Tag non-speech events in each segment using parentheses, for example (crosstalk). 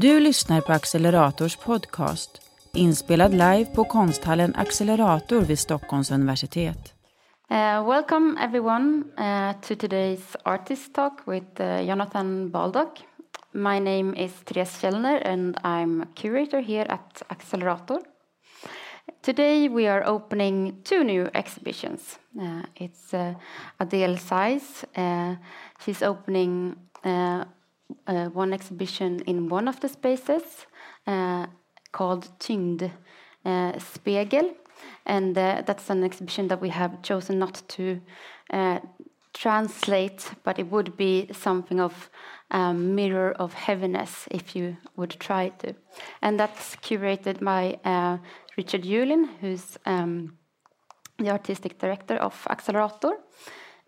Du lyssnar på Accelerators podcast, inspelad live på konsthallen Accelerator vid Stockholms universitet. Uh, welcome everyone uh, to today's artist talk with uh, Jonathan Baldock. My name is Therese Källner and I'm a curator here at Accelerator. Today we are opening two new exhibitions. Uh, it's uh, Adele Size. Uh, she's opening uh, uh, one exhibition in one of the spaces uh, called Tyngd spegel, And that's an exhibition that we have chosen not to translate, but it would be something of a mirror of heaviness if you would try to. And that's curated by uh, Richard Julin, who's um, the artistic director of Accelerator.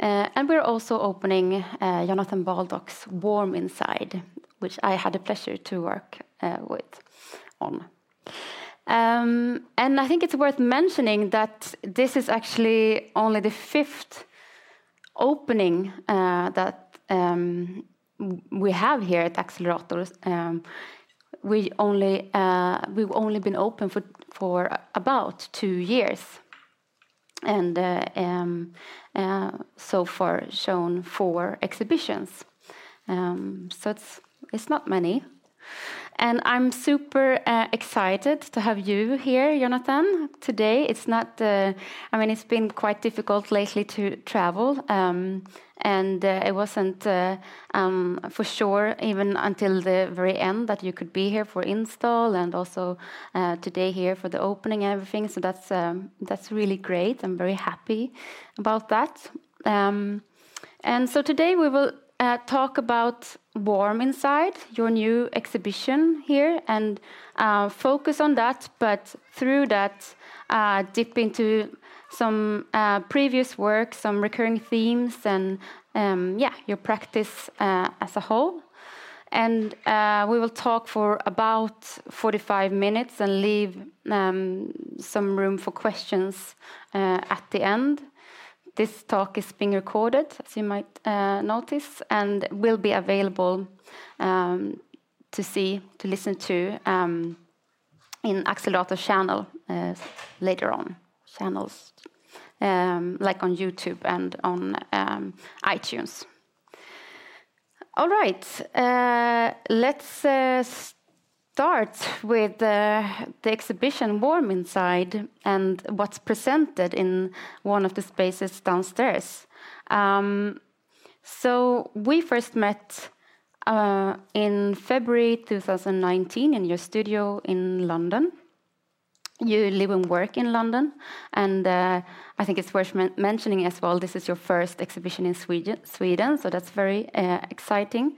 Uh, and we're also opening uh, Jonathan Baldock's Warm Inside, which I had the pleasure to work uh, with on. Um, and I think it's worth mentioning that this is actually only the fifth opening uh, that um, we have here at Accelerator. Um, we only uh, we've only been open for for about two years, and uh, um, uh, so far shown four exhibitions. Um, so it's it's not many. And I'm super uh, excited to have you here, Jonathan, today. It's not, uh, I mean, it's been quite difficult lately to travel. Um, and uh, it wasn't uh, um, for sure even until the very end that you could be here for install and also uh, today here for the opening and everything. So that's um, that's really great. I'm very happy about that. Um, and so today we will uh, talk about Warm Inside, your new exhibition here, and uh, focus on that, but through that, uh, dip into some uh, previous work, some recurring themes, and um, yeah, your practice uh, as a whole. And uh, we will talk for about 45 minutes and leave um, some room for questions at the end. This talk is being recorded, as you might uh, notice, and will be available um, to see, to listen to um, in Accelerator channel uh, later on, channels um, like on YouTube and on um, iTunes. All right, uh, let's uh, start with uh, the exhibition Warm Inside and what's presented in one of the spaces downstairs. Um, so we first met uh, in February 2019 in your studio in London. You live and work in London, and uh, I think it's worth men mentioning as well. This is your first exhibition in Sweden, Sweden so that's very uh, exciting.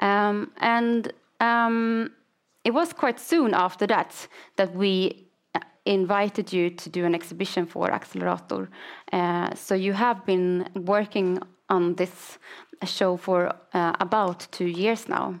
Um, and um, it was quite soon after that that we uh, invited you to do an exhibition for Accelerator. Uh, so you have been working on this show for uh, about two years now.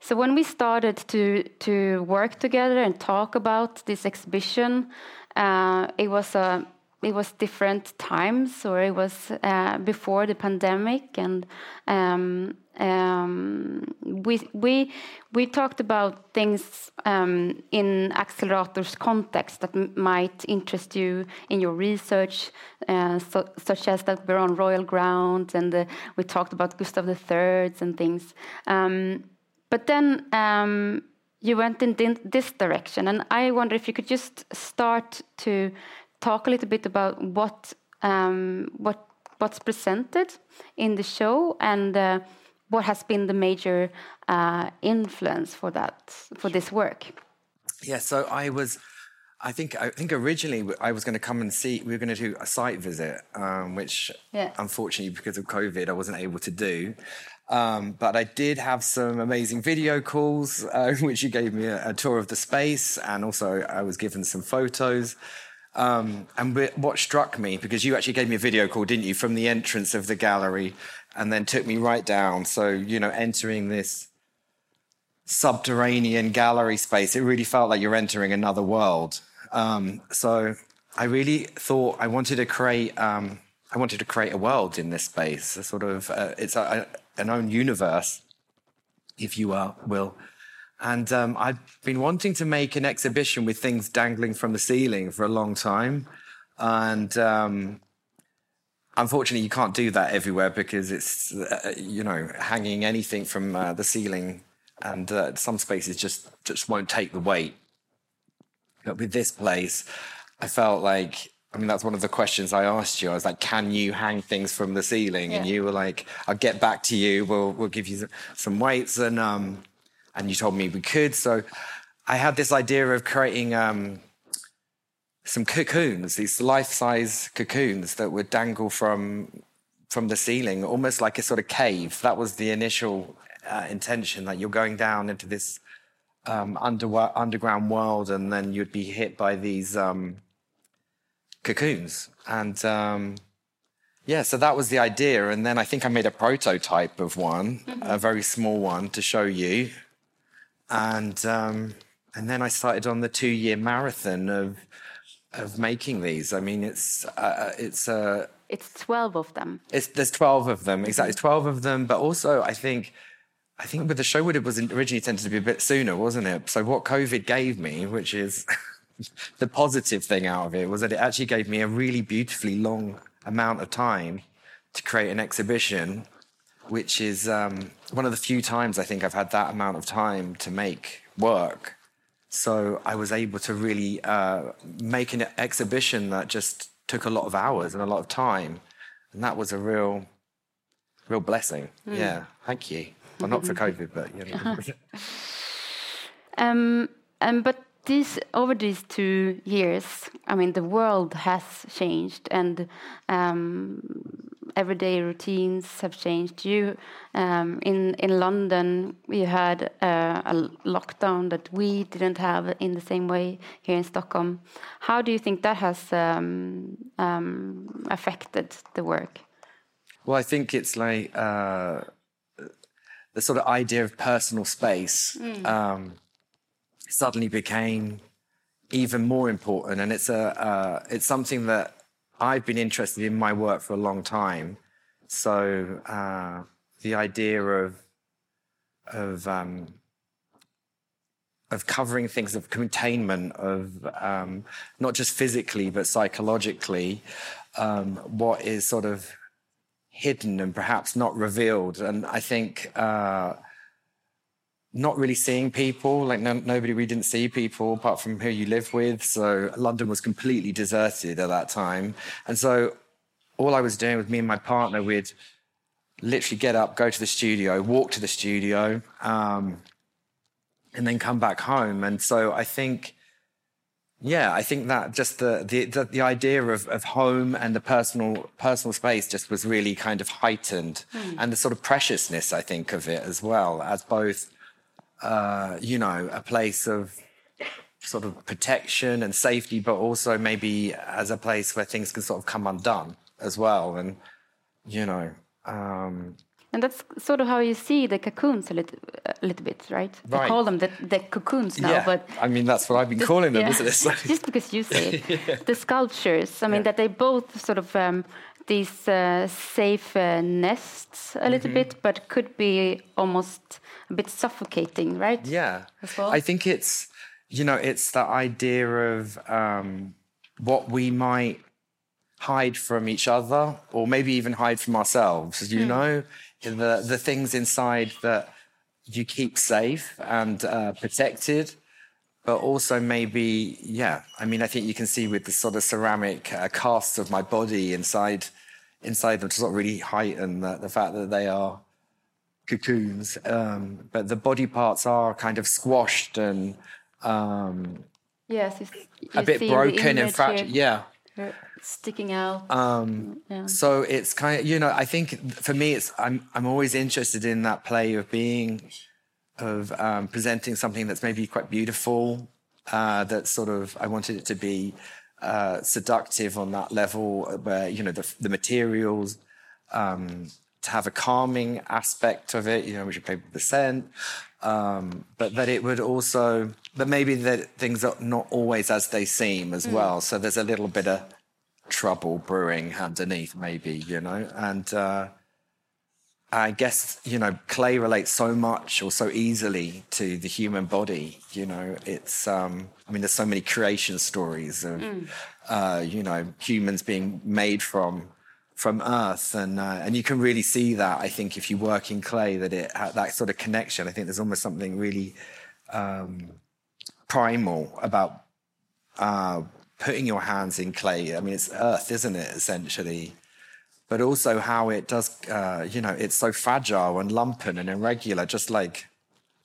So when we started to to work together and talk about this exhibition, uh, it was a it was different times, or it was uh, before the pandemic, and um, um, we we we talked about things um, in Accelerator's context that might interest you in your research, uh, so, such as that we're on royal ground, and uh, we talked about Gustav III and things. Um, but then um, you went in this direction, and I wonder if you could just start to talk a little bit about what um, what what's presented in the show and uh, what has been the major uh, influence for that for this work. Yeah, so I was. I think I think originally I was going to come and see. We were going to do a site visit, um, which yeah. unfortunately because of COVID I wasn't able to do. Um, but I did have some amazing video calls, uh, (laughs) which you gave me a, a, tour of the space, and also I was given some photos. Um, and what struck me, because you actually gave me a video call, didn't you, from the entrance of the gallery, and then took me right down. So, you know, entering this subterranean gallery space, it really felt like you're entering another world. Um, so I really thought I wanted to create. Um, I wanted to create a world in this space, a sort of uh, it's a, a, an own universe, if you are, will. And um, I've been wanting to make an exhibition with things dangling from the ceiling for a long time. And um, unfortunately, you can't do that everywhere because it's, uh, you know, hanging anything from uh, the ceiling. And uh, some spaces just, just won't take the weight. But with this place, I felt like I mean, that's one of the questions I asked you. I was like, "Can you hang things from the ceiling?" Yeah. And you were like, "I'll get back to you. We'll we'll give you some weights." And um, and you told me we could. So I had this idea of creating um, some cocoons, these life-size cocoons that would dangle from from the ceiling, almost like a sort of cave. That was the initial uh, intention that you're going down into this um, under, underground world, and then you'd be hit by these. Um, cocoons. And um, yeah, so that was the idea. And then I think I made a prototype of one, mm-hmm. a very small one to show you. And um, and then I started on the two year marathon of of making these. I mean, it's uh, uh it's uh, it's twelve of them. It's there's twelve of them exactly, twelve of them. But also, I think I think with the show, would it was originally intended to be a bit sooner, wasn't it? So what COVID gave me, which is (laughs) the positive thing out of it was that it actually gave me a really beautifully long amount of time to create an exhibition, which is um, one of the few times I think I've had that amount of time to make work. So I was able to really uh, make an exhibition that just took a lot of hours and a lot of time, and that was a real, real blessing. Mm. Yeah, thank you. Well, not for (laughs) COVID, but you know. (laughs) um, um, but these over these two years, I mean, the world has changed, and um, everyday routines have changed. You um, in in London, you had uh, a lockdown that we didn't have in the same way here in Stockholm. How do you think that has um, um affected the work? Well, I think it's like uh, the sort of idea of personal space. Mm suddenly became even more important. And it's a uh, it's something that I've been interested in my work for a long time. So uh, the idea of of um, of covering things of containment of um, not just physically but psychologically um, what is sort of hidden and perhaps not revealed and i think uh, not really seeing people. Like no, nobody, we didn't see people apart from who you live with. So London was completely deserted at that time. And so all I was doing with me and my partner, we'd literally get up, go to the studio, walk to the studio, um, and then come back home. And so I think, yeah, I think that just the the the, the idea of, of home and the personal personal space just was really kind of heightened, mm. and the sort of preciousness I think of it as well as both uh, you know, a place of sort of protection and safety, but also maybe as a place where things can sort of come undone as well. And, you know, um, and that's sort of how you see the cocoons a little, a little bit, right? right. call them the, the cocoons now, yeah. but I mean that's what I've been calling them, yeah. isn't it? (laughs) Just because you say it, (laughs) yeah. the sculptures. I mean that they both sort of um, these uh, safe uh, nests a little mm -hmm. bit, but could be almost a bit suffocating, right? Yeah. Well? I think it's, you know, it's the idea of um, what we might hide from each other or maybe even hide from ourselves, you mm. know, the, the things inside that you keep safe and uh, protected. But also maybe, yeah. I mean, I think you can see with the sort of ceramic uh, casts of my body inside, inside them to sort of really heighten the, the fact that they are cocoons, um, but the body parts are kind of squashed and um, yes, a bit broken and fractured. Yeah, sticking out. Um, yeah. So it's kind of you know I think for me it's I'm I'm always interested in that play of being of um, presenting something that's maybe quite beautiful. Uh, that sort of I wanted it to be uh, seductive on that level where you know the the materials. Um, to have a calming aspect of it, you know, which you pay percent, um, but that it would also, but maybe that things are not always as they seem as mm. well. So there's a little bit of trouble brewing underneath, maybe, you know, and, uh, I guess you know clay relates so much or so easily to the human body. You know, it's um, I mean, there's so many creation stories of mm. uh, you know humans being made from from earth, and uh, and you can really see that. I think if you work in clay, that it that sort of connection. I think there's almost something really um, primal about uh, putting your hands in clay. I mean, it's earth, isn't it? Essentially but also how it does, uh, you know, it's so fragile and lumpen and irregular, just like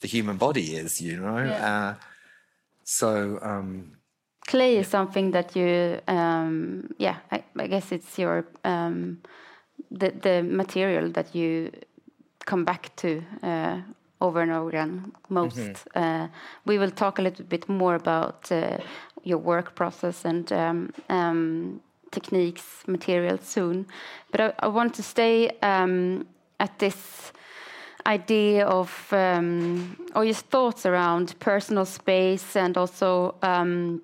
the human body is, you know. Yeah. Uh, so um, clay is something that you, um, yeah, I, I, guess it's your um, the the material that you come back to uh, over and over again most. Mm -hmm. we will talk a little bit more about uh, your work process and um, um, techniques, materials soon. But I, I want to stay um, at this idea of um, or your thoughts around personal space and also um,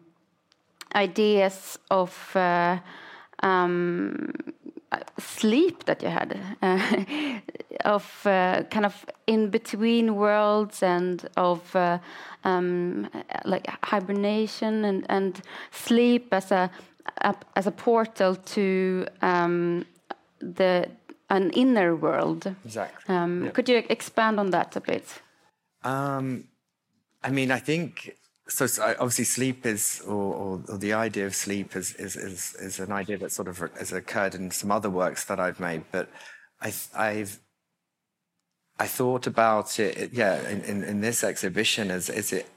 ideas of uh, um, sleep that you had uh, (laughs) of uh, kind of in between worlds and of uh, um, like hibernation and, and sleep as a as a portal to um, the an inner world. Exactly. Um, yeah. Could you expand on that a bit? Um, I mean, I think so. Obviously, sleep is, or, or, or the idea of sleep is, is, is is an idea that sort of has occurred in some other works that I've made. But I, I've I thought about it, yeah, in, in, in this exhibition as is it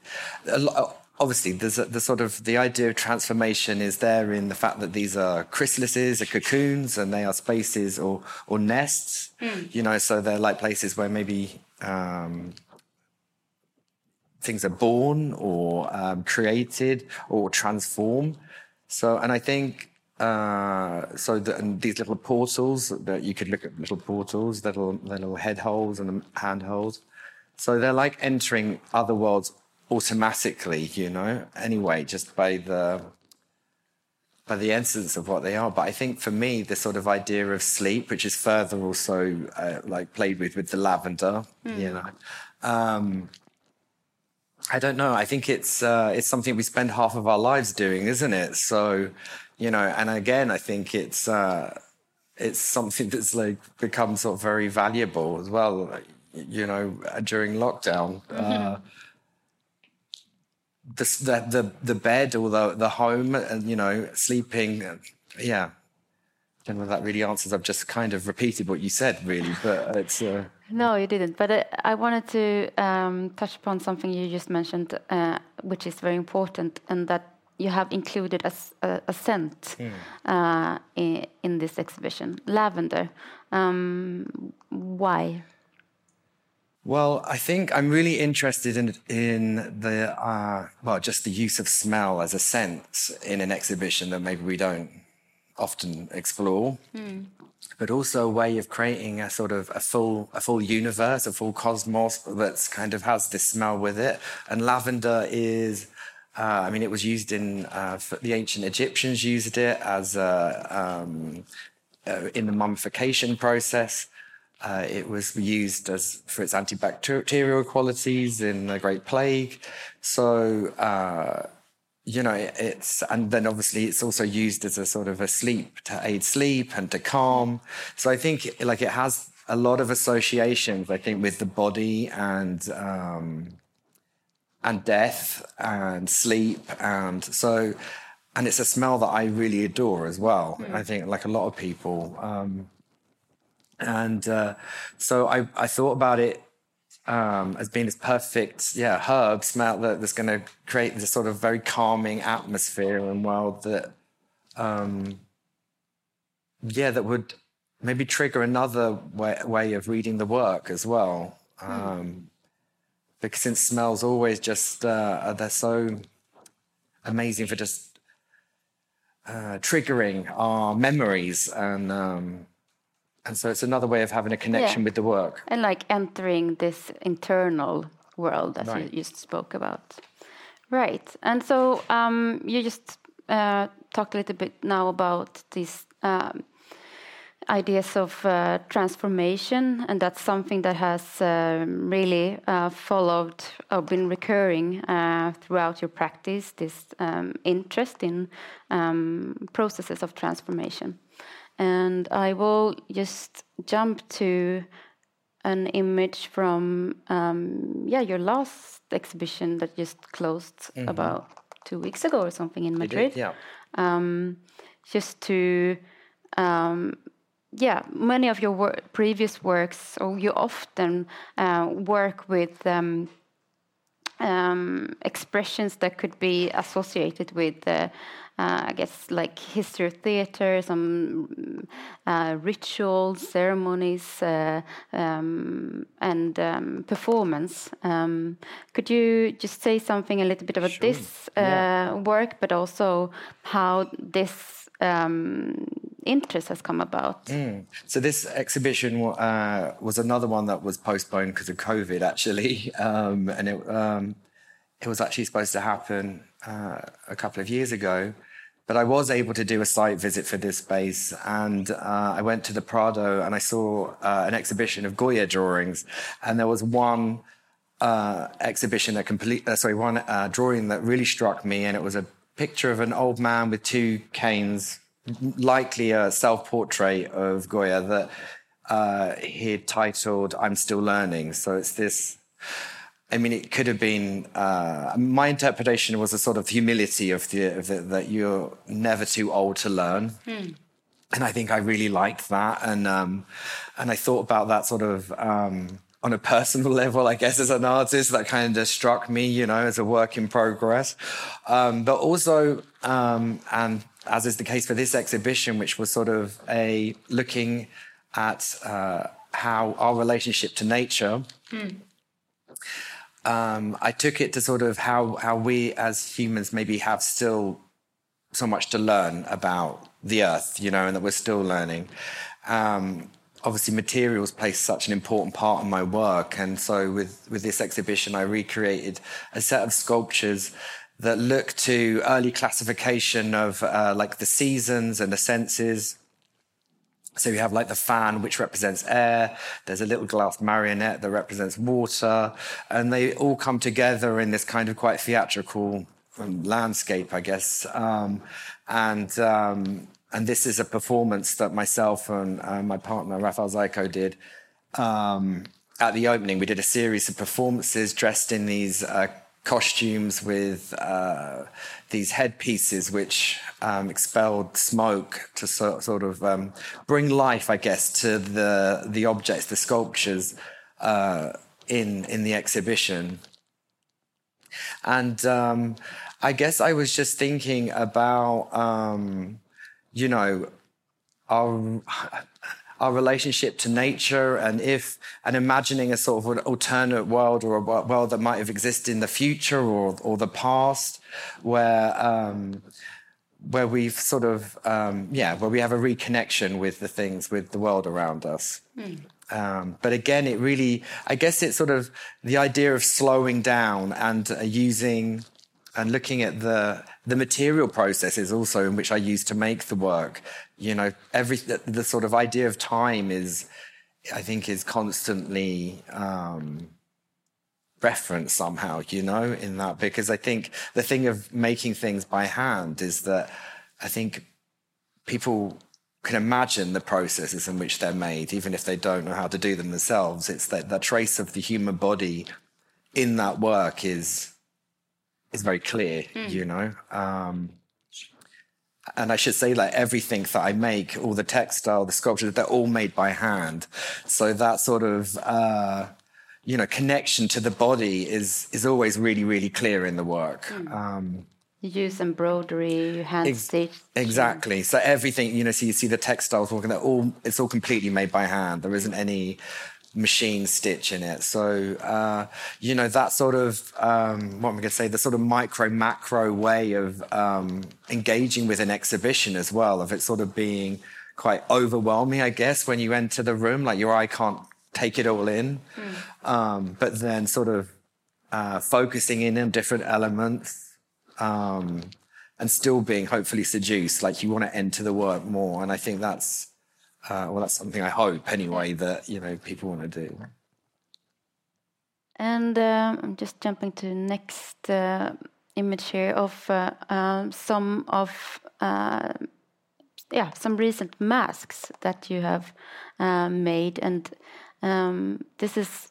a lot, obviously there's a, the sort of the idea of transformation is there in the fact that these are chrysalises or cocoons and they are spaces or or nests. Mm. you know so they're like places where maybe um, things are born or um, created or transform. So and i think uh, so the, and these little portals that you could look at little portals little little head holes and hand holes so they're like entering other worlds automatically, you know, anyway, just by the by the essence of what they are. But I think for me, the sort of idea of sleep, which is further also uh, like played with with the lavender, mm. you know. Um, I don't know. I think it's uh, it's something we spend half of our lives doing, isn't it? So, you know, and again, I think it's uh, it's something that's like become sort of very valuable as well. You know, during lockdown. Mm-hmm. Uh, the the the bed or the the home and you know sleeping yeah. I don't know if that really answers. I've just kind of repeated what you said really but it's uh... no you didn't. But I, I wanted to um, touch upon something you just mentioned uh, which is very important and that you have included a, a, a scent mm. uh, in, in, this exhibition. Lavender. Um, why well, I think I'm really interested in in the uh, well, just the use of smell as a sense in an exhibition that maybe we don't often explore, mm. but also a way of creating a sort of a full a full universe, a full cosmos that's kind of has this smell with it. And lavender is. Uh, I mean, it was used in uh, the ancient Egyptians used it as a, um, uh, in the mummification process. Uh, it was used as for its antibacterial qualities in the Great Plague. So, uh, you know, it's, and then obviously it's also used as a sort of a sleep to aid sleep and to calm. So I think like it has a lot of associations, I think, with the body and, um, and death and sleep. And so, and it's a smell that I really adore as well. Mm. I think, like a lot of people, um, and uh, so I, I thought about it um, as being this perfect, yeah, herb smell that, that's going to create this sort of very calming atmosphere and world that, um, yeah, that would maybe trigger another way, way of reading the work as well. Hmm. Um, because since smells always just, uh, they're so amazing for just uh, triggering our memories and, um, and so it's another way of having a connection yeah. with the work. And like entering this internal world that right. you just spoke about. Right. And so um, you just uh, talked a little bit now about these um, ideas of uh, transformation, and that's something that has uh, really uh, followed or been recurring uh, throughout your practice. This um, interest in um, processes of transformation, and I will just jump to an image from um, yeah your last exhibition that just closed mm -hmm. about two weeks ago or something in Madrid. Did, yeah. Um, just to um, yeah, many of your wor previous works, or you often uh, work with um, um, expressions that could be associated with, uh, uh, I guess, like history of theater, some uh, rituals, ceremonies, uh, um, and um, performance. Um, could you just say something a little bit about sure. this uh, yeah. work, but also how this um, interest has come about. Mm. So this exhibition uh, was another one that was postponed because of COVID, actually, (laughs) um, and it um, it was actually supposed to happen uh, a couple of years ago. But I was able to do a site visit for this space, and uh, I went to the Prado and I saw uh, an exhibition of Goya drawings, and there was one uh, exhibition that complete, uh, sorry, one drawing that really struck me, and it was a picture of an old man with two canes likely a self portrait of Goya that uh, he titled I'm Still Learning. So it's this. I mean, it could have been. Uh, my interpretation was a sort of humility of the, of the, that you're never too old to learn, hmm. and I think I really liked that. And um, and I thought about that sort of um, on a personal (laughs) level, I guess, as an artist, that kind of struck me, you know, as a work in progress. Um, but also, um, and as is the case for this exhibition, which was sort of a looking at uh, how our relationship to nature. Mm. Um, I took it to sort of how how we as humans maybe have still so much to learn about the earth, you know, and that we're still learning. Um, obviously, materials play such an important part in my work, and so with with this exhibition, I recreated a set of sculptures that look to early classification of uh, like the seasons and the senses. So you have like the fan, which represents air. There's a little glass marionette that represents water, and they all come together in this kind of quite theatrical um, landscape, I guess. Um, and um, and this is a performance that myself and uh, my partner Rafael Zyko did. Um, at the opening, we did a series of performances dressed in these uh, costumes with uh, these headpieces which um, expelled smoke to so, sort of um, bring life, I guess, to the the objects, the sculptures uh, in in the exhibition. And um, I guess I was just thinking about, um, you know, our our relationship to nature and if and imagining a sort of an alternate world or a world that might have existed in the future or or the past where um, where we've sort of um, yeah where we have a reconnection with the things with the world around us mm. um, but again it really i guess it's sort of the idea of slowing down and uh, using and looking at the the material processes also in which I use to make the work. You know, every the, the sort of idea of time is, I think, is constantly um, referenced somehow. You know, in that because I think the thing of making things by hand is that I think people can imagine the processes in which they're made, even if they don't know how to do them themselves. It's that the trace of the human body in that work is is very clear, mm. you know. Um, and I should say like everything that I make, all the textile, the sculptures, they're all made by hand. So that sort of uh, you know connection to the body is is always really really clear in the work. Mm. Um, you use embroidery, hand ex- stitched. Exactly. So everything, you know, so you see the textiles working, they're all it's all completely made by hand. There isn't any machine stitch in it. So, uh, you know, that sort of, um, what am I going to say, the sort of micro macro way of um, engaging with an exhibition as well, of it sort of being quite overwhelming, I guess, when you enter the room, like your eye can't take it all in. Mm. Um, but then sort of uh, focusing in on different elements. Um, and still being hopefully seduced, like you want to enter the work more. And I think that's uh, well, that's something I hope anyway that you know people want to do. And um, I'm just jumping to the next uh, image here of uh, um, some of uh, yeah some recent masks that you have uh, made, and um, this is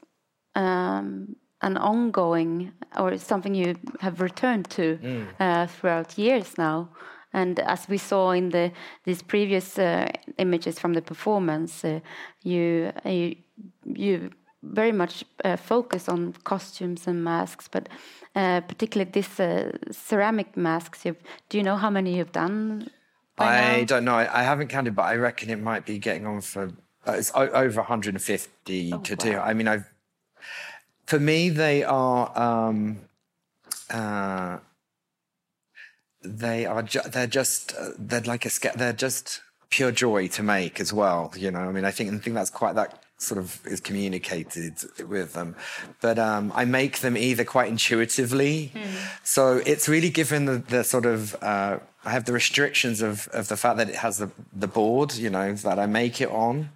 um, an ongoing or something you have returned to mm. Uh, throughout years now. And as we saw in the these previous uh, images from the performance, uh, you, you, you very much uh, focus on costumes and masks, but uh, particularly this uh, ceramic masks. You've, do you know how many you've done? I now? don't know. I, I, haven't counted, but I reckon it might be getting on for uh, it's over 150 oh, to wow. do. I mean, I've for me they are. Um, they are ju- they're just uh, they're like a they're just pure joy to make as well you know? I mean i think I think that's quite that sort of is communicated with them. But um, i make them either quite intuitively. Mm. so it's really given the, the sort of uh, i have the restrictions of of the fact that it has the the board you know that i make it on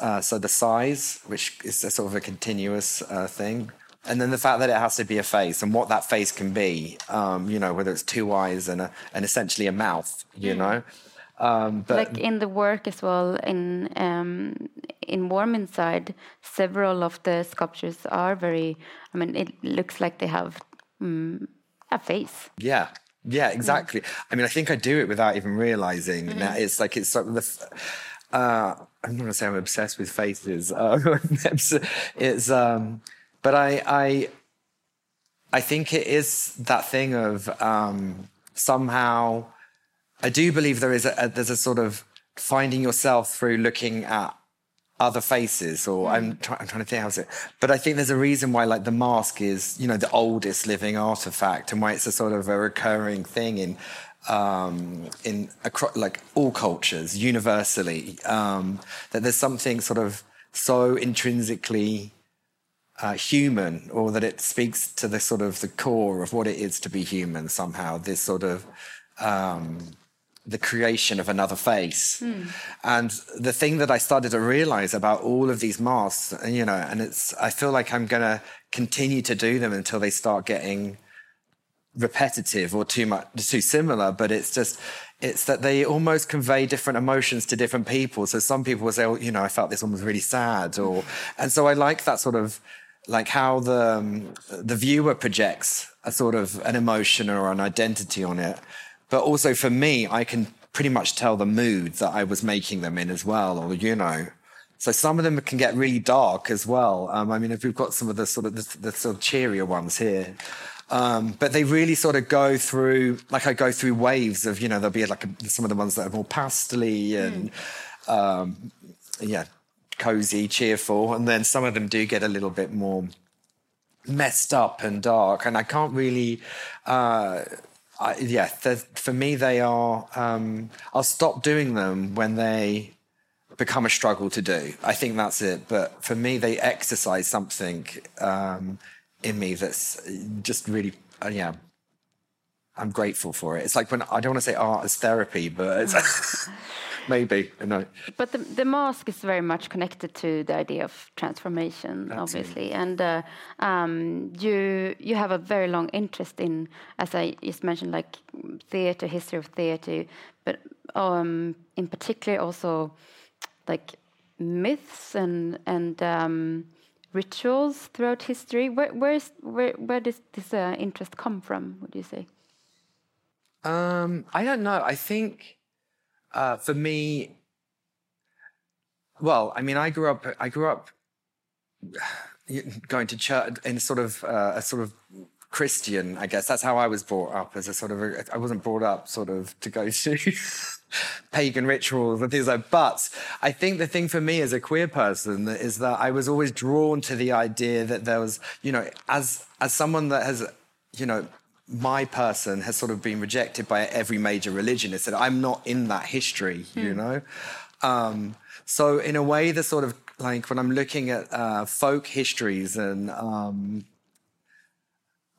uh, so the size which is a sort of a continuous uh, thing and then the fact that it has to be a face and what that face can be, um, you know, whether it's two eyes and a, and essentially a mouth, you mm. know. Um, but like in the work as well, in um, in Warm Inside, several of the sculptures are very. I mean, it looks like they have um, a face. Yeah, yeah, exactly. Mm. I mean, I think I do it without even realizing. Mm. That it's like it's of the. Uh, I'm not gonna say I'm obsessed with faces. Uh, (laughs) it's um, but I, I, I think it is that thing of um, somehow. I do believe there is a, a, there's a sort of finding yourself through looking at other faces or I'm, mm. try, I'm trying to think how's it but i think there's a reason why like the mask is you know the oldest living artifact and why it's a sort of a recurring thing in um, in across, like all cultures universally um, that there's something sort of so intrinsically uh, human or that it speaks to the sort of the core of what it is to be human somehow this sort of um, the creation of another face mm. and the thing that i started to realize about all of these masks you know and it's i feel like i'm going to continue to do them until they start getting repetitive or too much too similar but it's just it's that they almost convey different emotions to different people so some people will say oh you know i felt this one was really sad or and so i like that sort of like how the um, the viewer projects a sort of an emotion or an identity on it. But also for me i can pretty much tell the mood that i was making them in as well or you know. So some of them can get really dark as well. Um, i mean if we've got some of the sort of the, the sort of cheerier ones here. Um, but they really sort of go through like i go through waves of you know there'll be like a, some of the ones that are more pastely and mm. um, yeah cozy, cheerful, and then some of them do get a little bit more messed up and dark. And I can't really, uh, I, yeah, for me, they are. Um, I'll stop doing them when they become a struggle to do. I think that's it. But for me, they exercise something um, in me that's just really, uh, yeah. I'm grateful for it. It's like when I don't want to say art as therapy, but (laughs) maybe no. But the, the mask is very much connected to the idea of transformation, Absolutely. obviously, and uh, um, you you have a very long interest in, as I just mentioned, like theater, history of theater, but um, in particular also like myths and and um, rituals throughout history. Where where is where where does this uh, interest come from? Would you say? Um, I don't know. I think uh, for me, well, I mean, I grew up. I grew up (sighs) going to church in sort of uh, a sort of Christian. I guess that's how I was brought up. As a sort of, I wasn't brought up sort of to go (laughs) to pagan rituals and things like. But I think the thing for me as a queer person is that I was always drawn to the idea that there was, you know, as as someone that has, you know, my person has sort of been rejected by every major religion. It said, I'm not in that history, mm. you hmm. know? Um, so, in a way, the sort of like when I'm looking at uh, folk histories and um,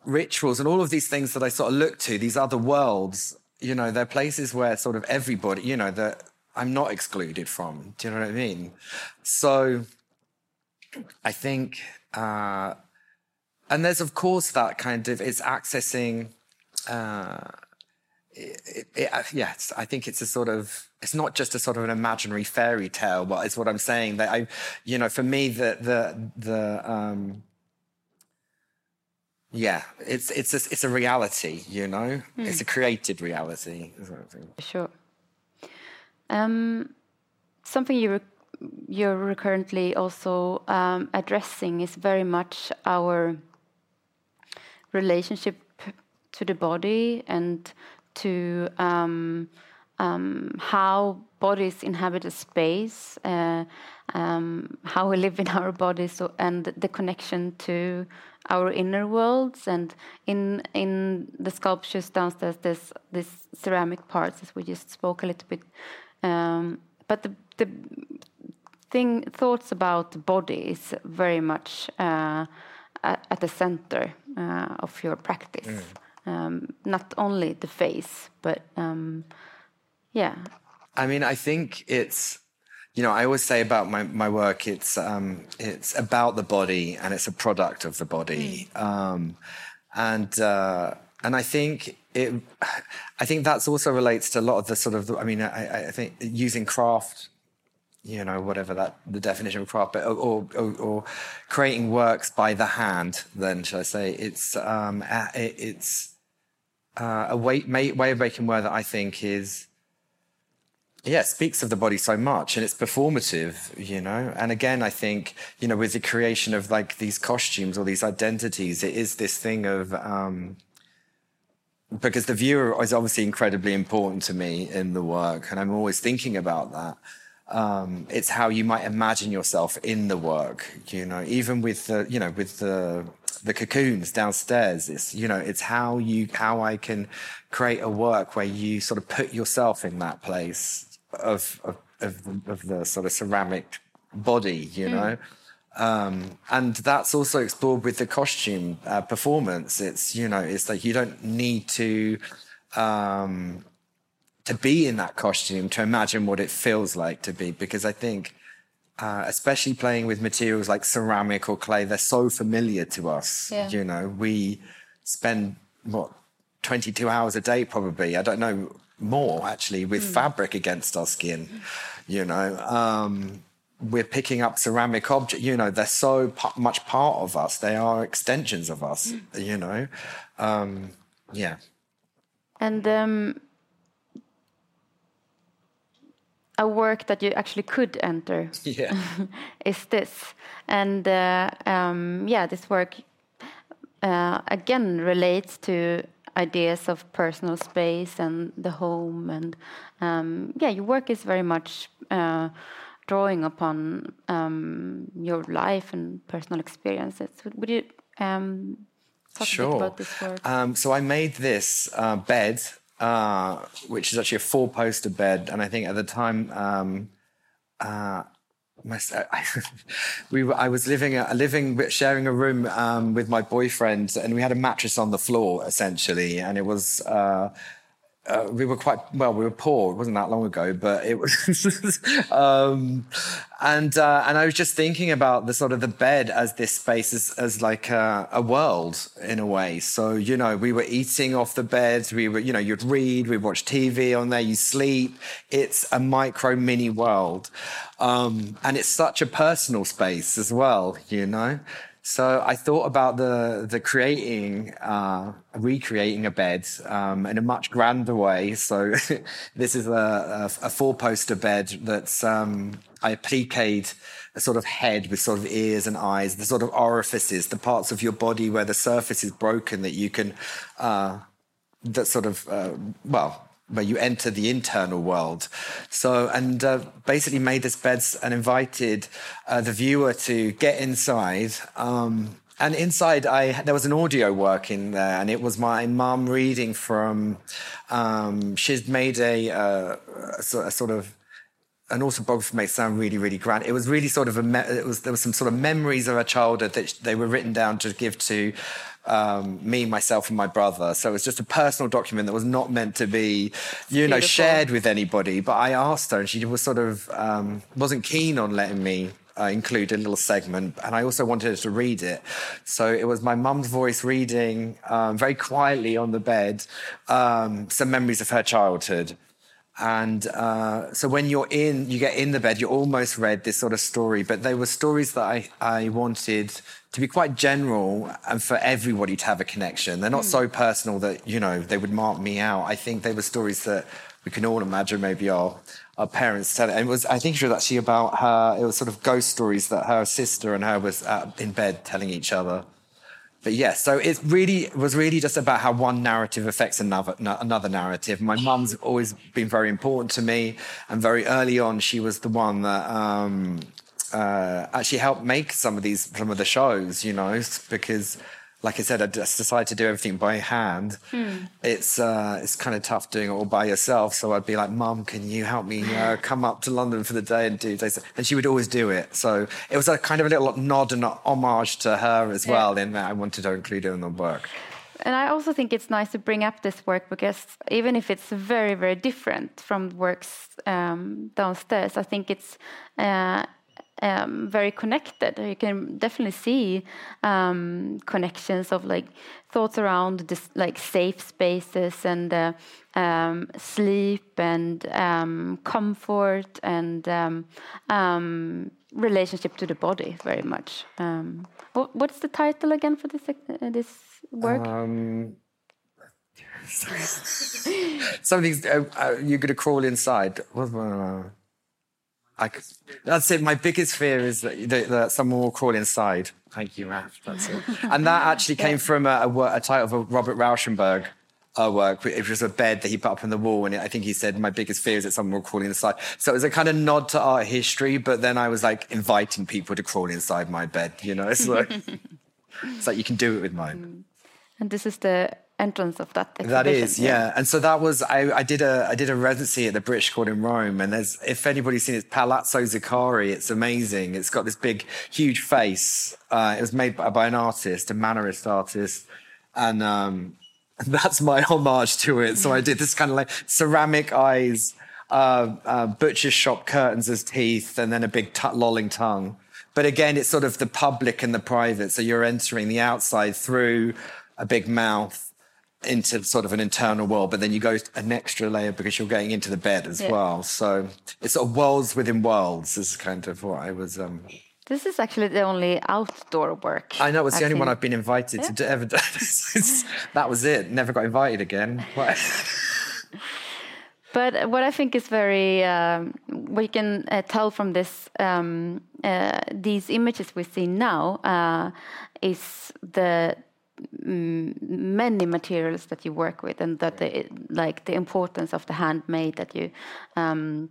rituals and all of these things that I sort of look to, these other worlds, you know, they're places where sort of everybody, you know, that I'm not excluded from. Do you know what I mean? So I think, uh, and there's of course that kind of it's accessing. Uh, it, it, uh, yes, I think it's a sort of it's not just a sort of an imaginary fairy tale, but it's what I'm saying that I, you know, for me the the the um, yeah, it's it's a, it's a reality, you know, mm. it's a created reality. Sure. Um, something you you're currently also um, addressing is very much our relationship to the body and to um, um, how bodies inhabit a space, uh, um, how we live in our bodies, so, and the connection to our inner worlds. And in in the sculptures downstairs, there's this ceramic parts, as we just spoke a little bit. Um, but the the thing thoughts about the body is very much uh, at the center uh, of your practice. Mm. Um, not only the face, but um, yeah. I mean, I think it's you know, I always say about my, my work, it's um, it's about the body and it's a product of the body, mm. um, and uh, and I think it, I think that's also relates to a lot of the sort of, I mean, I, I think using craft, you know, whatever that the definition of craft, but or, or, or creating works by the hand. Then, shall I say, it's um, it, it's uh, a way, way of making work that I think is yeah, speaks of the body so much and it's performative, you know. And again, I think, you know, with the creation of like these costumes or these identities, it is this thing of, um, because the viewer is obviously incredibly important to me in the work and I'm always thinking about that. Um, it's how you might imagine yourself in the work, you know, even with the, you know, with the, the cocoons downstairs. It's, you know, it's how you, how I can create a work where you sort of put yourself in that place of, of, of, of the sort of ceramic body, you mm. know. Um, and that's also explored with the costume uh, performance. It's you know, it's like you don't need to um, to be in that costume to imagine what it feels like to be, because I think, uh, especially playing with materials like ceramic or clay, they're so familiar to us. Yeah. You know, we spend what 22 hours a day probably. I don't know more actually with mm. fabric against our skin. You know, um, we're picking up ceramic objects. You know, they're so p- much part of us. They are extensions of us. Mm. You know, um, yeah. And um, a work that you actually could enter (laughs) yeah. (laughs) is this, and uh, um, yeah, this work uh, again relates to ideas of personal space and the home and um, yeah your work is very much uh, drawing upon um, your life and personal experiences would you um, talk sure. a bit about this work um, so i made this uh, bed uh, which is actually a four poster bed. And i think at the time um, uh, my, I, (laughs) we were, I was living, a, living, sharing a room um, with my boyfriend, and we had a mattress on the floor essentially, and it was uh, uh, we were quite well. We were poor. It wasn't that long ago, but it was. (laughs) um, and uh, and I was just thinking about the sort of the bed as this space as, as like a, a, world in a way. So you know, we were eating off the bed. We were, you know, you'd read, we'd watch TV on there. You sleep. It's a micro mini world, um, and it's such a personal space as well. You know, so I thought about the the creating, uh, recreating a bed um, in a much grander way. So (laughs) this is a, a, a four poster bed that's um, I appliqued a sort of head with sort of ears and eyes, the sort of orifices, the parts of your body where the surface is broken that you can, uh, that sort of, uh, well, where you enter the internal world. So, and uh, basically made this bed and invited uh, the viewer to get inside. Um, and inside, I there was an audio work in there, and it was my mum reading from. Um, she's made a, uh, a, sort of an autobiography may sound really, really grand. It was really sort of a, me- it was, there was some sort of memories of her childhood that they were written down to give to um, me, myself, and my brother. So it was just a personal document that was not meant to be, you know, shared with anybody. But I asked her, and she was sort of um, wasn't keen on letting me uh, include a little segment, and I also wanted her to read it. So it was my mum's voice reading um, very quietly on the bed um, some memories of her childhood. And uh, so when you're in, you get in the bed, you almost read this sort of story, but they were stories that I, I wanted to be quite general and for everybody to have a connection. They're not mm. so personal that, you know, they would mark me out. I think they were stories that we can all imagine maybe our, our parents tell it. And it was, I think it was actually about her, it was sort of ghost stories that her sister and her was in bed telling each other but yes, so it really was really just about how one narrative affects another another narrative. My mum's always been very important to me, and very early on, she was the one that um, uh, actually helped make some of these some of the shows. You know, because like I said, I just decided to do everything by hand. Hmm. It's uh, it's kind of tough doing it all by yourself. So I'd be like, "Mom, can you help me uh, (laughs) come up to London for the day and do this?" And she would always do it. So it was a kind of a little nod and homage to her as yeah. well. In that I wanted to include it in the work. And I also think it's nice to bring up this work because even if it's very, very different from works um, downstairs, I think it's uh, um, very connected. You can definitely see um, connections of like thoughts around this, like safe spaces and uh, um, sleep and um, comfort and um, um, relationship to the body very much. What, what's the title again for this uh, this work? (laughs) Something's uh, uh, you're to crawl inside. I, that's it. My biggest fear is that, that, that, someone will crawl inside. Thank you, Raf. That's it. (laughs) And that actually came from a, a, a title of a Robert Rauschenberg uh, work. It was a bed that he put up on the wall, and I think he said, "My biggest fear is that someone will crawl inside." So it was a kind of nod to art history, but then I was like inviting people to crawl inside my bed. You know, it's like (laughs) it's like you can do it with mine. And this is the entrance of that exhibition. That is, yeah. yeah. And so that was I, I, did a I did a residency at the British Court in Rome, and there's if anybody's seen it, Palazzo Zuccari, it's amazing. It's got this big, huge face. Uh, it was made by, by, an artist, a Mannerist artist, and um, (laughs) that's my homage to it. So I did this kind of like ceramic eyes, uh, uh, butcher shop curtains as teeth, and then a big t- lolling tongue. But again, it's sort of the public and the private. So you're entering the outside through a big mouth into sort of an internal world, but then you go an extra layer because you're going into the bed as yeah. well. So it's sort of worlds within worlds is kind of what I was. Um, this is actually the only outdoor work. I know it's I've the only seen. one I've been invited yeah. to ever do. (laughs) that was it. Never got invited again. (laughs) but what I think is very, um, what you can uh, tell from this, um, uh, these images we see now, uh, is the many materials that you work with and that the, like the importance of the handmade that you um,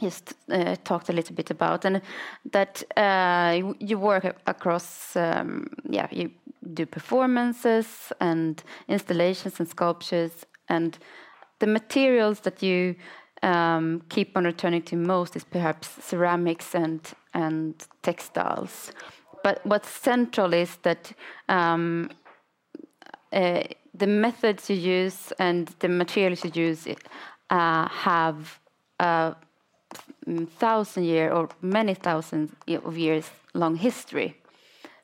just uh, talked a little bit about and that uh, you, you, work across um, yeah you do performances and installations and sculptures and the materials that you um, keep on returning to most is perhaps ceramics and and textiles but what's central is that um, uh, the methods you use and the materials you use uh, have a thousand year or many thousands of years long history.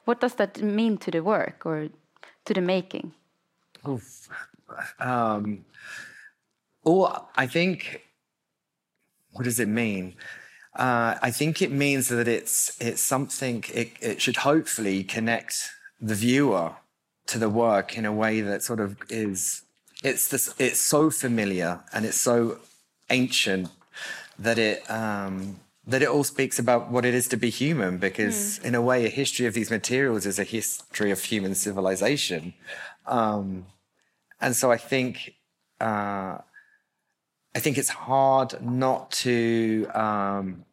What does that mean to the work or to the making? Um, oh, I think. What does it mean? Uh, I think it means that it's it's something. It, it should hopefully connect the viewer to the work in a way that sort of is. It's this. It's so familiar and it's so ancient that it um, that it all speaks about what it is to be human. Because mm. in a way, a history of these materials is a history of human civilization, um, and so I think. Uh, I think it's hard not to um,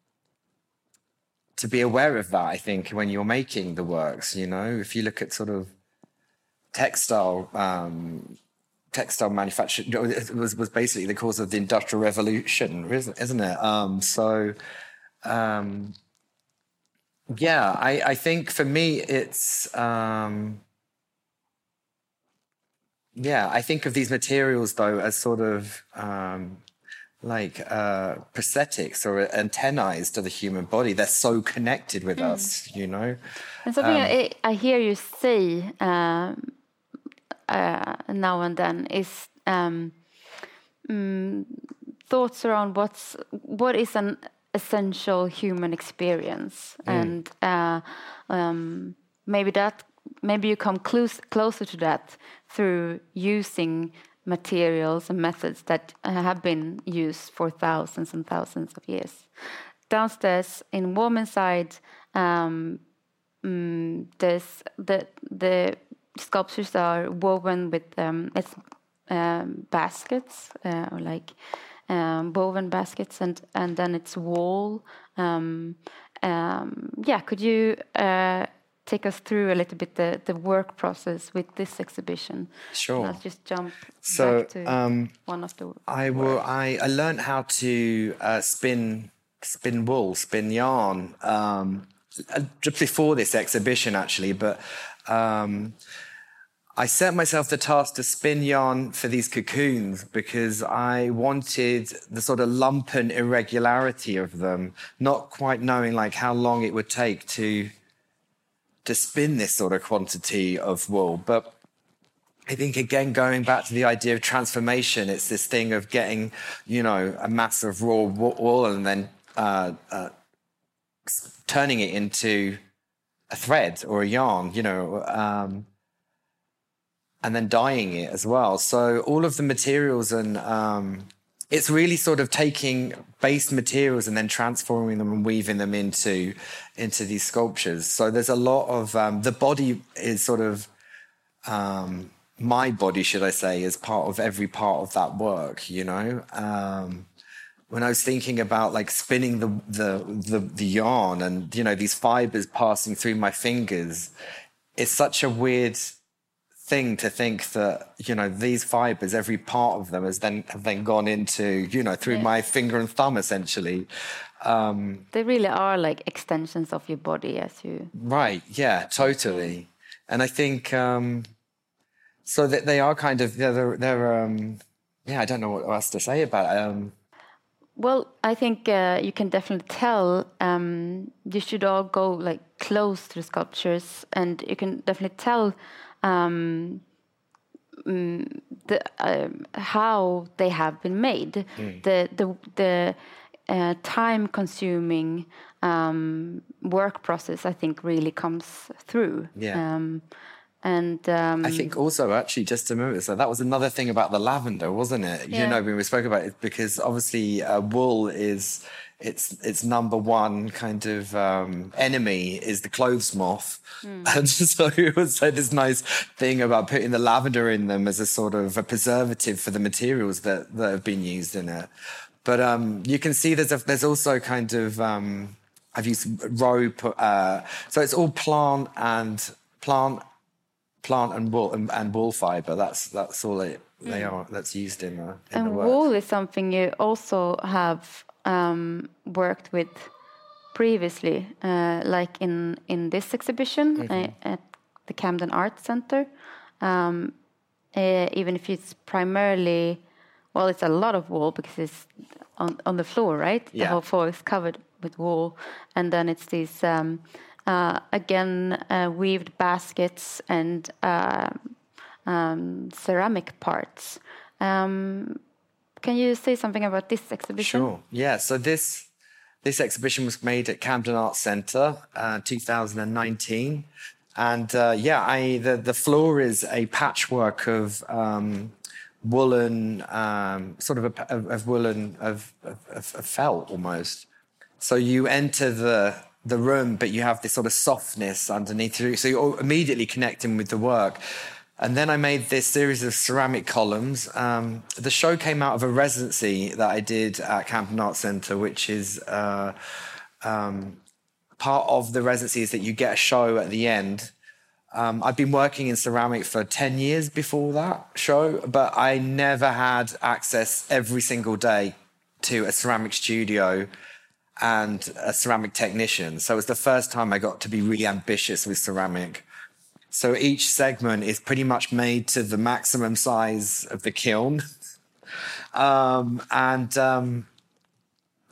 to be aware of that, I think, when you're making the works, you know, if you look at sort of textile um, textile manufacture was was basically the cause of the industrial revolution, isn't it? Um, so, um, yeah, I, I think for me it's um, yeah, I think of these materials though as sort of um, like uh, prosthetics or antennae to the human body. They're so connected with mm. us, you know. And something I, I, hear you say um, uh, now and then is um, mm, thoughts around what's what is an essential human experience, mm. and uh, um, maybe that maybe you come close, closer to that through using materials and methods that have been used for thousands and thousands of years. Downstairs in Warm Inside, um, mm, there's the the sculptures are woven with um, it's um, baskets uh, or like um, woven baskets, and and then it's wool. Um, yeah, could you uh, take us through a little bit the, the work process with this exhibition? Sure. Let's just jump so, back to um, one of the. I will. I, I learned how to uh, spin spin wool, spin yarn um, uh, just before this exhibition, actually. But um, I set myself the task to spin yarn for these cocoons because I wanted the sort of lump and irregularity of them, not quite knowing like how long it would take to to spin this sort of quantity of wool. But I think again, going back to the idea of transformation, it's this thing of getting, you know, a mass of raw wool and then uh, uh, turning it into a thread or a yarn, you know, um, and then dyeing it as well. So all of the materials and um, it's really sort of taking base materials and then transforming them and weaving them into into these sculptures. So there's a lot of um, the body is sort of um, my body, should I say, is part of every part of that work. You know, um, when I was thinking about like spinning the, the the the yarn and you know these fibers passing through my fingers, it's such a weird thing to think that you know these fibers every part of them has then have then gone into you know through yeah. my finger and thumb essentially um, they really are like extensions of your body as you right yeah totally and i think um, so that they are kind of they're, they're um, yeah i don't know what else to say about it um, well, I think uh, you can definitely tell. Um, you should all go like close to the sculptures, and you can definitely tell um, mm, the, uh, how they have been made, mm. the the the uh, time consuming um, work process, I think, really comes through. Yeah. Um, and um, I think also actually just a moment. so that was another thing about the lavender, wasn't it? Yeah. You know, when we spoke about it, because obviously uh, wool is its its number one kind of um, enemy is the clothes moth, mm. (laughs) and so it was like this nice thing about putting the lavender in them as a sort of a preservative for the materials that that have been used in it. But um, you can see there's a, there's also kind of um, I've used rope, uh, so it's all plant and plant plant and wool and, and wool fiber. That's that's all it, they mm. are. That's used in, uh, in and the wool is something you also have um, worked with previously, uh, like in in this exhibition mm -hmm. at the Camden Art Center. Um, uh, even if it's primarily, well, it's a lot of wool because it's on on the floor, right? Yeah. The whole floor is covered with wool, and then it's these um, uh, again uh, weaved baskets and uh, um, ceramic parts. Um, can you say something about this exhibition? Sure. Yeah. So this this exhibition was made at Camden Arts Centre, uh, 2019, and uh, yeah, I the the floor is a patchwork of. Um, woolen, um, sort of a, of, of woolen of, of, of felt almost. So you enter the the room, but you have this sort of softness underneath you. So you're immediately connecting with the work. And then I made this series of ceramic columns. Um, the show came out of a residency that I did at Camden Arts Centre, which is uh, um, part of the residency is that you get a show at the end Um, I've been working in ceramic for 10 years before that show, but I never had access every single day to a ceramic studio and a ceramic technician. So it was the first time I got to be really ambitious with ceramic. So each segment is pretty much made to the maximum size of the kiln. um, and um,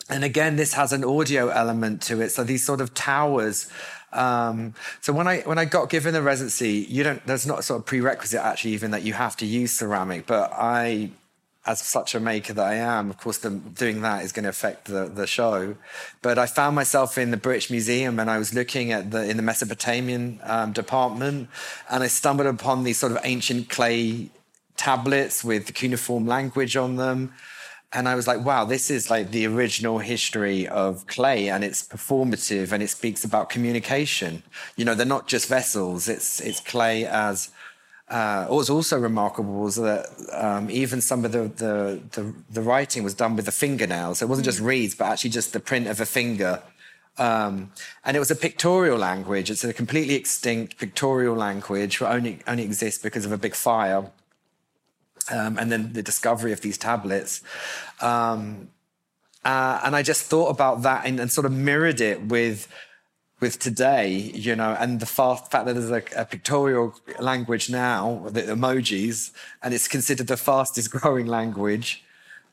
and again, this has an audio element to it. So these sort of towers um, so when I when I got given the residency, you don't. There's not sort of prerequisite actually even that you have to use ceramic. But I, as such a maker that I am, of course, the, doing that is going to affect the the show. But I found myself in the British Museum and I was looking at the in the Mesopotamian um, department, and I stumbled upon these sort of ancient clay tablets with cuneiform language on them and I was like, wow, this is like the original history of clay and it's performative and it speaks about communication. You know, they're not just vessels, it's, it's clay as. Uh, what was also remarkable was that um, even some of the, the, the, the, writing was done with the fingernails. It wasn't just mm. reeds, but actually just the print of a finger. Um, and it was a pictorial language. It's a completely extinct pictorial language, that only, only exists because of a big fire um, and then the discovery of these tablets. Um, uh, and I just thought about that and, and, sort of mirrored it with with today, you know, and the fact that there's a, a pictorial language now, the emojis, and it's considered the fastest growing language.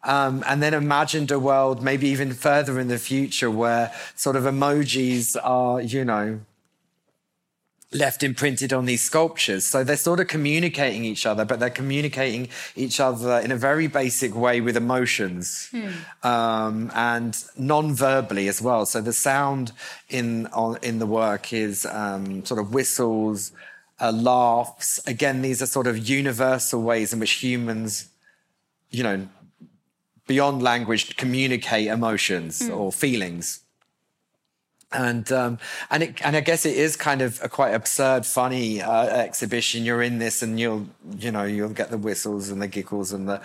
Um, and then imagined a world maybe even further in the future where sort of emojis are, you know, left imprinted on these sculptures. So they're sort of communicating each other, but they're communicating each other in a very basic way with emotions hmm. um, and non-verbally as well. So the sound in on, in the work is um, sort of whistles, uh, laughs. Again, these are sort of universal ways in which humans, you know, beyond language, communicate emotions hmm. or feelings and um, and it, and I guess it is kind of a quite absurd, funny uh, exhibition. You're in this, and you'll you know you'll get the whistles and the giggles and the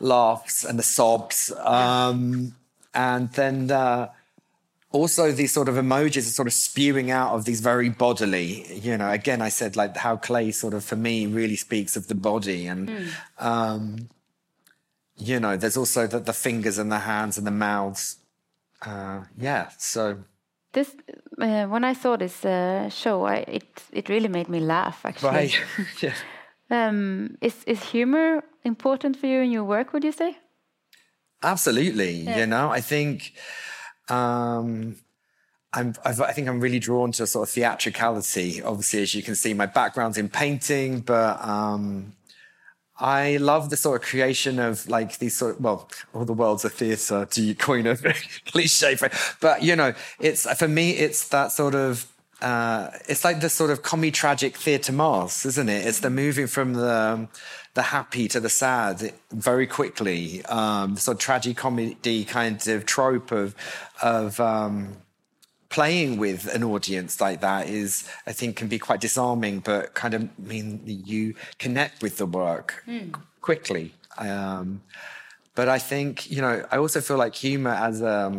laughs and the sobs, um, and then uh, also these sort of emojis are sort of spewing out of these very bodily. You know, again, I said like how clay sort of for me really speaks of the body, and mm. um, you know, there's also the, the fingers and the hands and the mouths. Uh, yeah, so this uh, when I saw this uh, show, I, it it really made me laugh. Actually, right? (laughs) (laughs) yeah. Um, is is humor important for you in your work? Would you say? Absolutely. Yeah. You know, I think. Um, I'm, I've, i think I'm really drawn to a sort of theatricality. Obviously, as you can see, my background's in painting, but um, I love the sort of creation of like these sort of, well, all the world's a theatre to coin a (laughs) cliche, but you know, it's for me, it's that sort of, uh, it's like the sort of comedy tragic theatre mass, isn't it? It's the moving from the, the happy to the sad very quickly, um, sort of tragic comedy kind of trope of, of, um, playing with an audience like that is, I think, can be quite disarming, but kind of mean you connect with the work mm. quickly. Um, but I think, you know, I also feel like humor as um,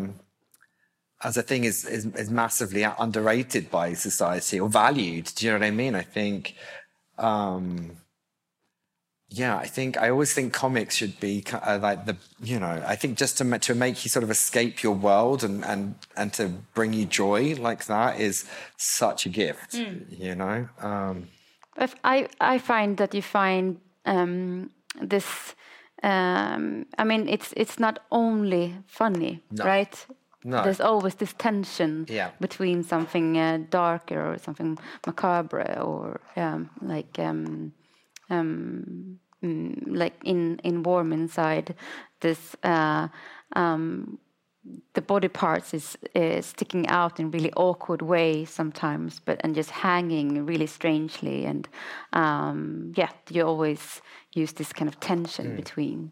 as a thing is, is, is massively underrated by society or valued. Do you know what I mean? I think um, yeah, I think I always think comics should be uh, like the you know I think just to to make you sort of escape your world and and and to bring you joy like that is such a gift, mm. you know. Um, I I find that you find um, this. Um, I mean, it's it's not only funny, no. right? No. There's always this tension yeah. between something uh, darker or something macabre or um, like um, um, like in in warm inside this uh, um, the body parts is, is sticking out in really awkward way sometimes but and just hanging really strangely and um, yeah you always use this kind of tension mm. between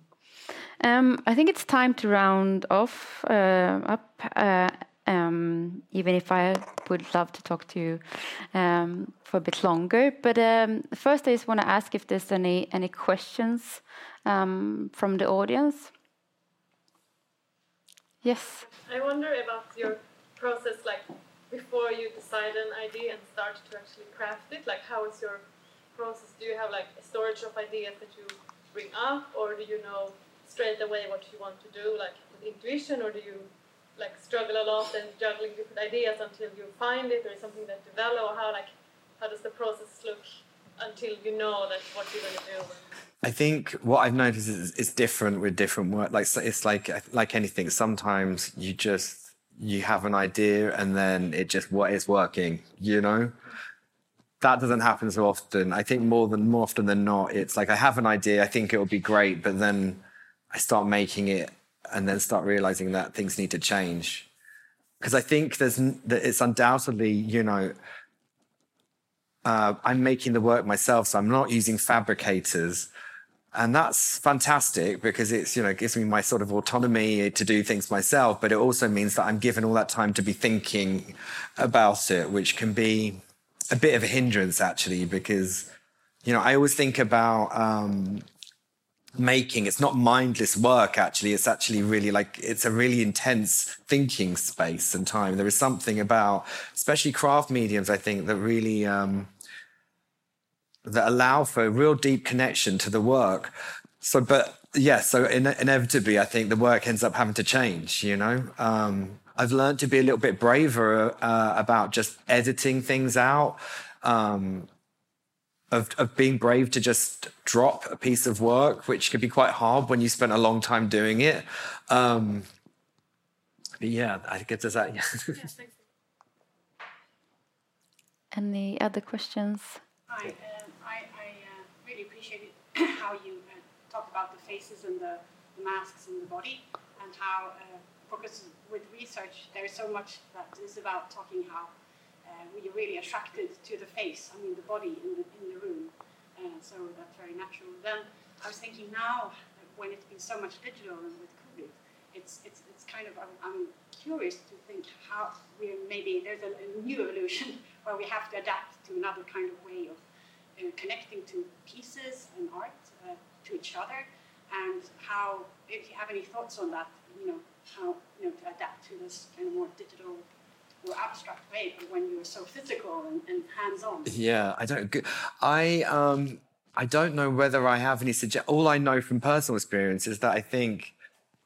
um, I think it's time to round off uh, up uh, um, even if I would love to talk to you um, for a bit longer. But um, first, I just want to ask if there's any any questions um, from the audience. Yes. I wonder about your process, like before you decide an idea and start to actually craft it? Like, how is your process? Do you have like a storage of ideas that you bring up, or do you know straight away what you want to do, like with intuition, or do you like struggle a lot and juggling different ideas until you find it, or something that develop, or how like how does the process look until you know that what you're going to do? I think what I've noticed is it's different with different work. Like it's like like anything. Sometimes you just you have an idea and then it just what is working. You know, that doesn't happen so often. I think more than more often than not, it's like I have an idea. I think it will be great, but then I start making it and then start realizing that things need to change. Because I think there's that it's undoubtedly you know uh, I'm making the work myself, so I'm not using fabricators. And that's fantastic because it's, you know, gives me my sort of autonomy to do things myself, but it also means that I'm given all that time to be thinking about it, which can be a bit of a hindrance actually, because, you know, I always think about um, making, it's not mindless work actually, it's actually really like, it's a really intense thinking space and time. There is something about, especially craft mediums, I think, that really, um, that allow for a real deep connection to the work. So, but yeah, so in, inevitably, I think the work ends up having to change, you know? Um, I've learned to be a little bit braver uh, about just editing things out, um, of, of being brave to just drop a piece of work, which can be quite hard when you spent a long time doing it. Um, yeah, I guess does that. (laughs) Yeah. Any other questions? Hi. Uh, really appreciated (clears throat) how you uh, talk about the faces and the, the, masks and the body, and how, uh, because with research, there is so much that is about talking how we're really attracted to the face, I mean, the body in the, in the room. Uh, so that's very natural. Then I was thinking now, when it's been so much digital and with COVID, it's, it's, it's kind of, I'm, I'm curious to think how we maybe there's a, a new evolution (laughs) where we have to adapt to another kind of way of uh, connecting to pieces and art uh, to each other, and how, if you have any thoughts on that, you know, how you know to adapt to this kind of more digital or abstract when you're so physical and, and hands-on. Yeah, I don't. I um, I don't know whether I have any suggest. All I know from personal experience is that I think.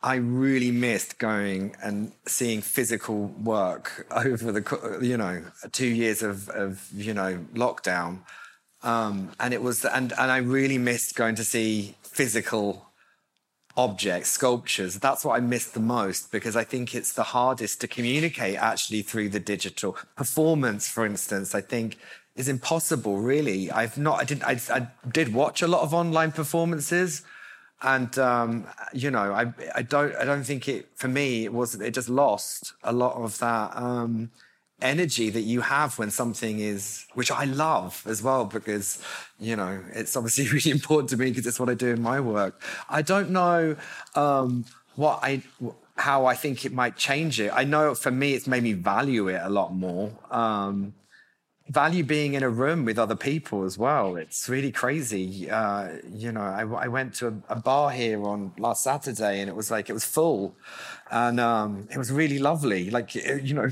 I really missed going and seeing physical work (laughs) over the you know two years of of you know lockdown. Um, and it was, and, and I really missed going to see physical objects, sculptures. That's what I missed the most because I think it's the hardest to communicate actually through the digital. Performance, for instance, I think is impossible, really. I've not, I didn't, I, I did watch a lot of online performances. And um, you know, I I don't I don't think it for me it was it just lost a lot of that um, energy that you have when something is, which I love as well, because, you know, it's obviously (laughs) really important to me because it's what I do in my work. I don't know um, what I, how I think it might change it. I know for me, it's made me value it a lot more. Um, value being in a room with other people as well. It's really crazy. Uh, you know, I, I went to a, a, bar here on last Saturday and it was like, it was full and um, it was really lovely. Like, you know,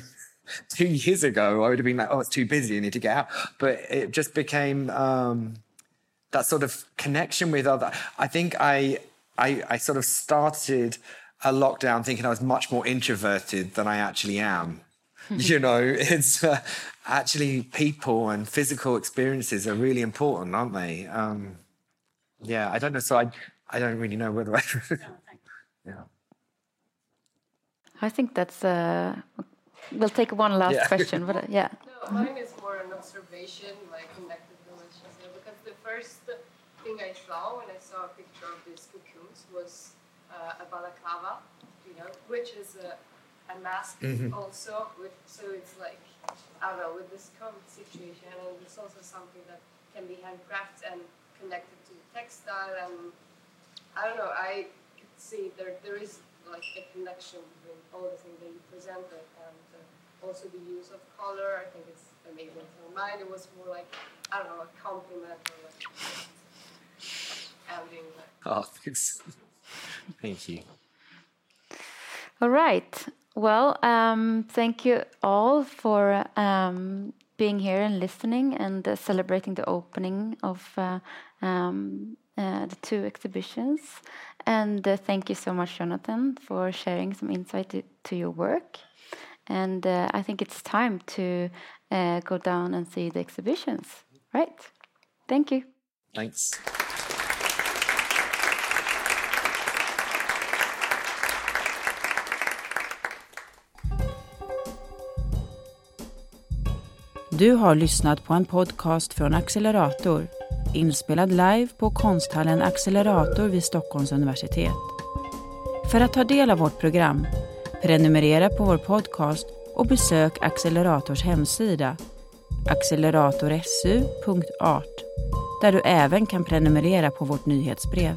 (laughs) two years ago, I would have been like, oh, it's too busy, I need to get out. But it just became um, that sort of connection with other. I think I, I, I sort of started a lockdown thinking I was much more introverted than I actually am. (laughs) you know, it's uh, actually people and physical experiences are really important, aren't they? Um, yeah, I don't know. So I, I don't really know whether I. (laughs) yeah. I think that's a We'll take one last yeah. question, but uh, yeah. (laughs) No, mine is more an observation, like connected relationship, because the first thing I saw when I saw a picture of these cocoons was uh, a balaclava, you know, which is a, a mask mm-hmm. also. With, so it's like, I don't know, with this COVID situation, and it's also something that can be handcrafted and connected to textile. And I don't know, I could see there there is like a connection between all the things that you presented and also the use of color. I think it's amazing. So mine, it was more like, I don't know, a compliment or like adding. Like, (laughs) oh, thanks. (laughs) Thank you. All right. Well, um, thank you all for um, being here and listening and uh, celebrating the opening of uh, um, uh, the two exhibitions. And uh, thank you so much, Jonathan, for sharing some insight to, to your work. And uh, I think it's time to uh, go down and see the exhibitions. Right? Thank you. Thanks. Du har lyssnat på en podcast från Accelerator inspelad live på konsthallen Accelerator vid Stockholms universitet. För att ta del av vårt program, prenumerera på vår podcast och besök Accelerators hemsida acceleratorsu.art där du även kan prenumerera på vårt nyhetsbrev.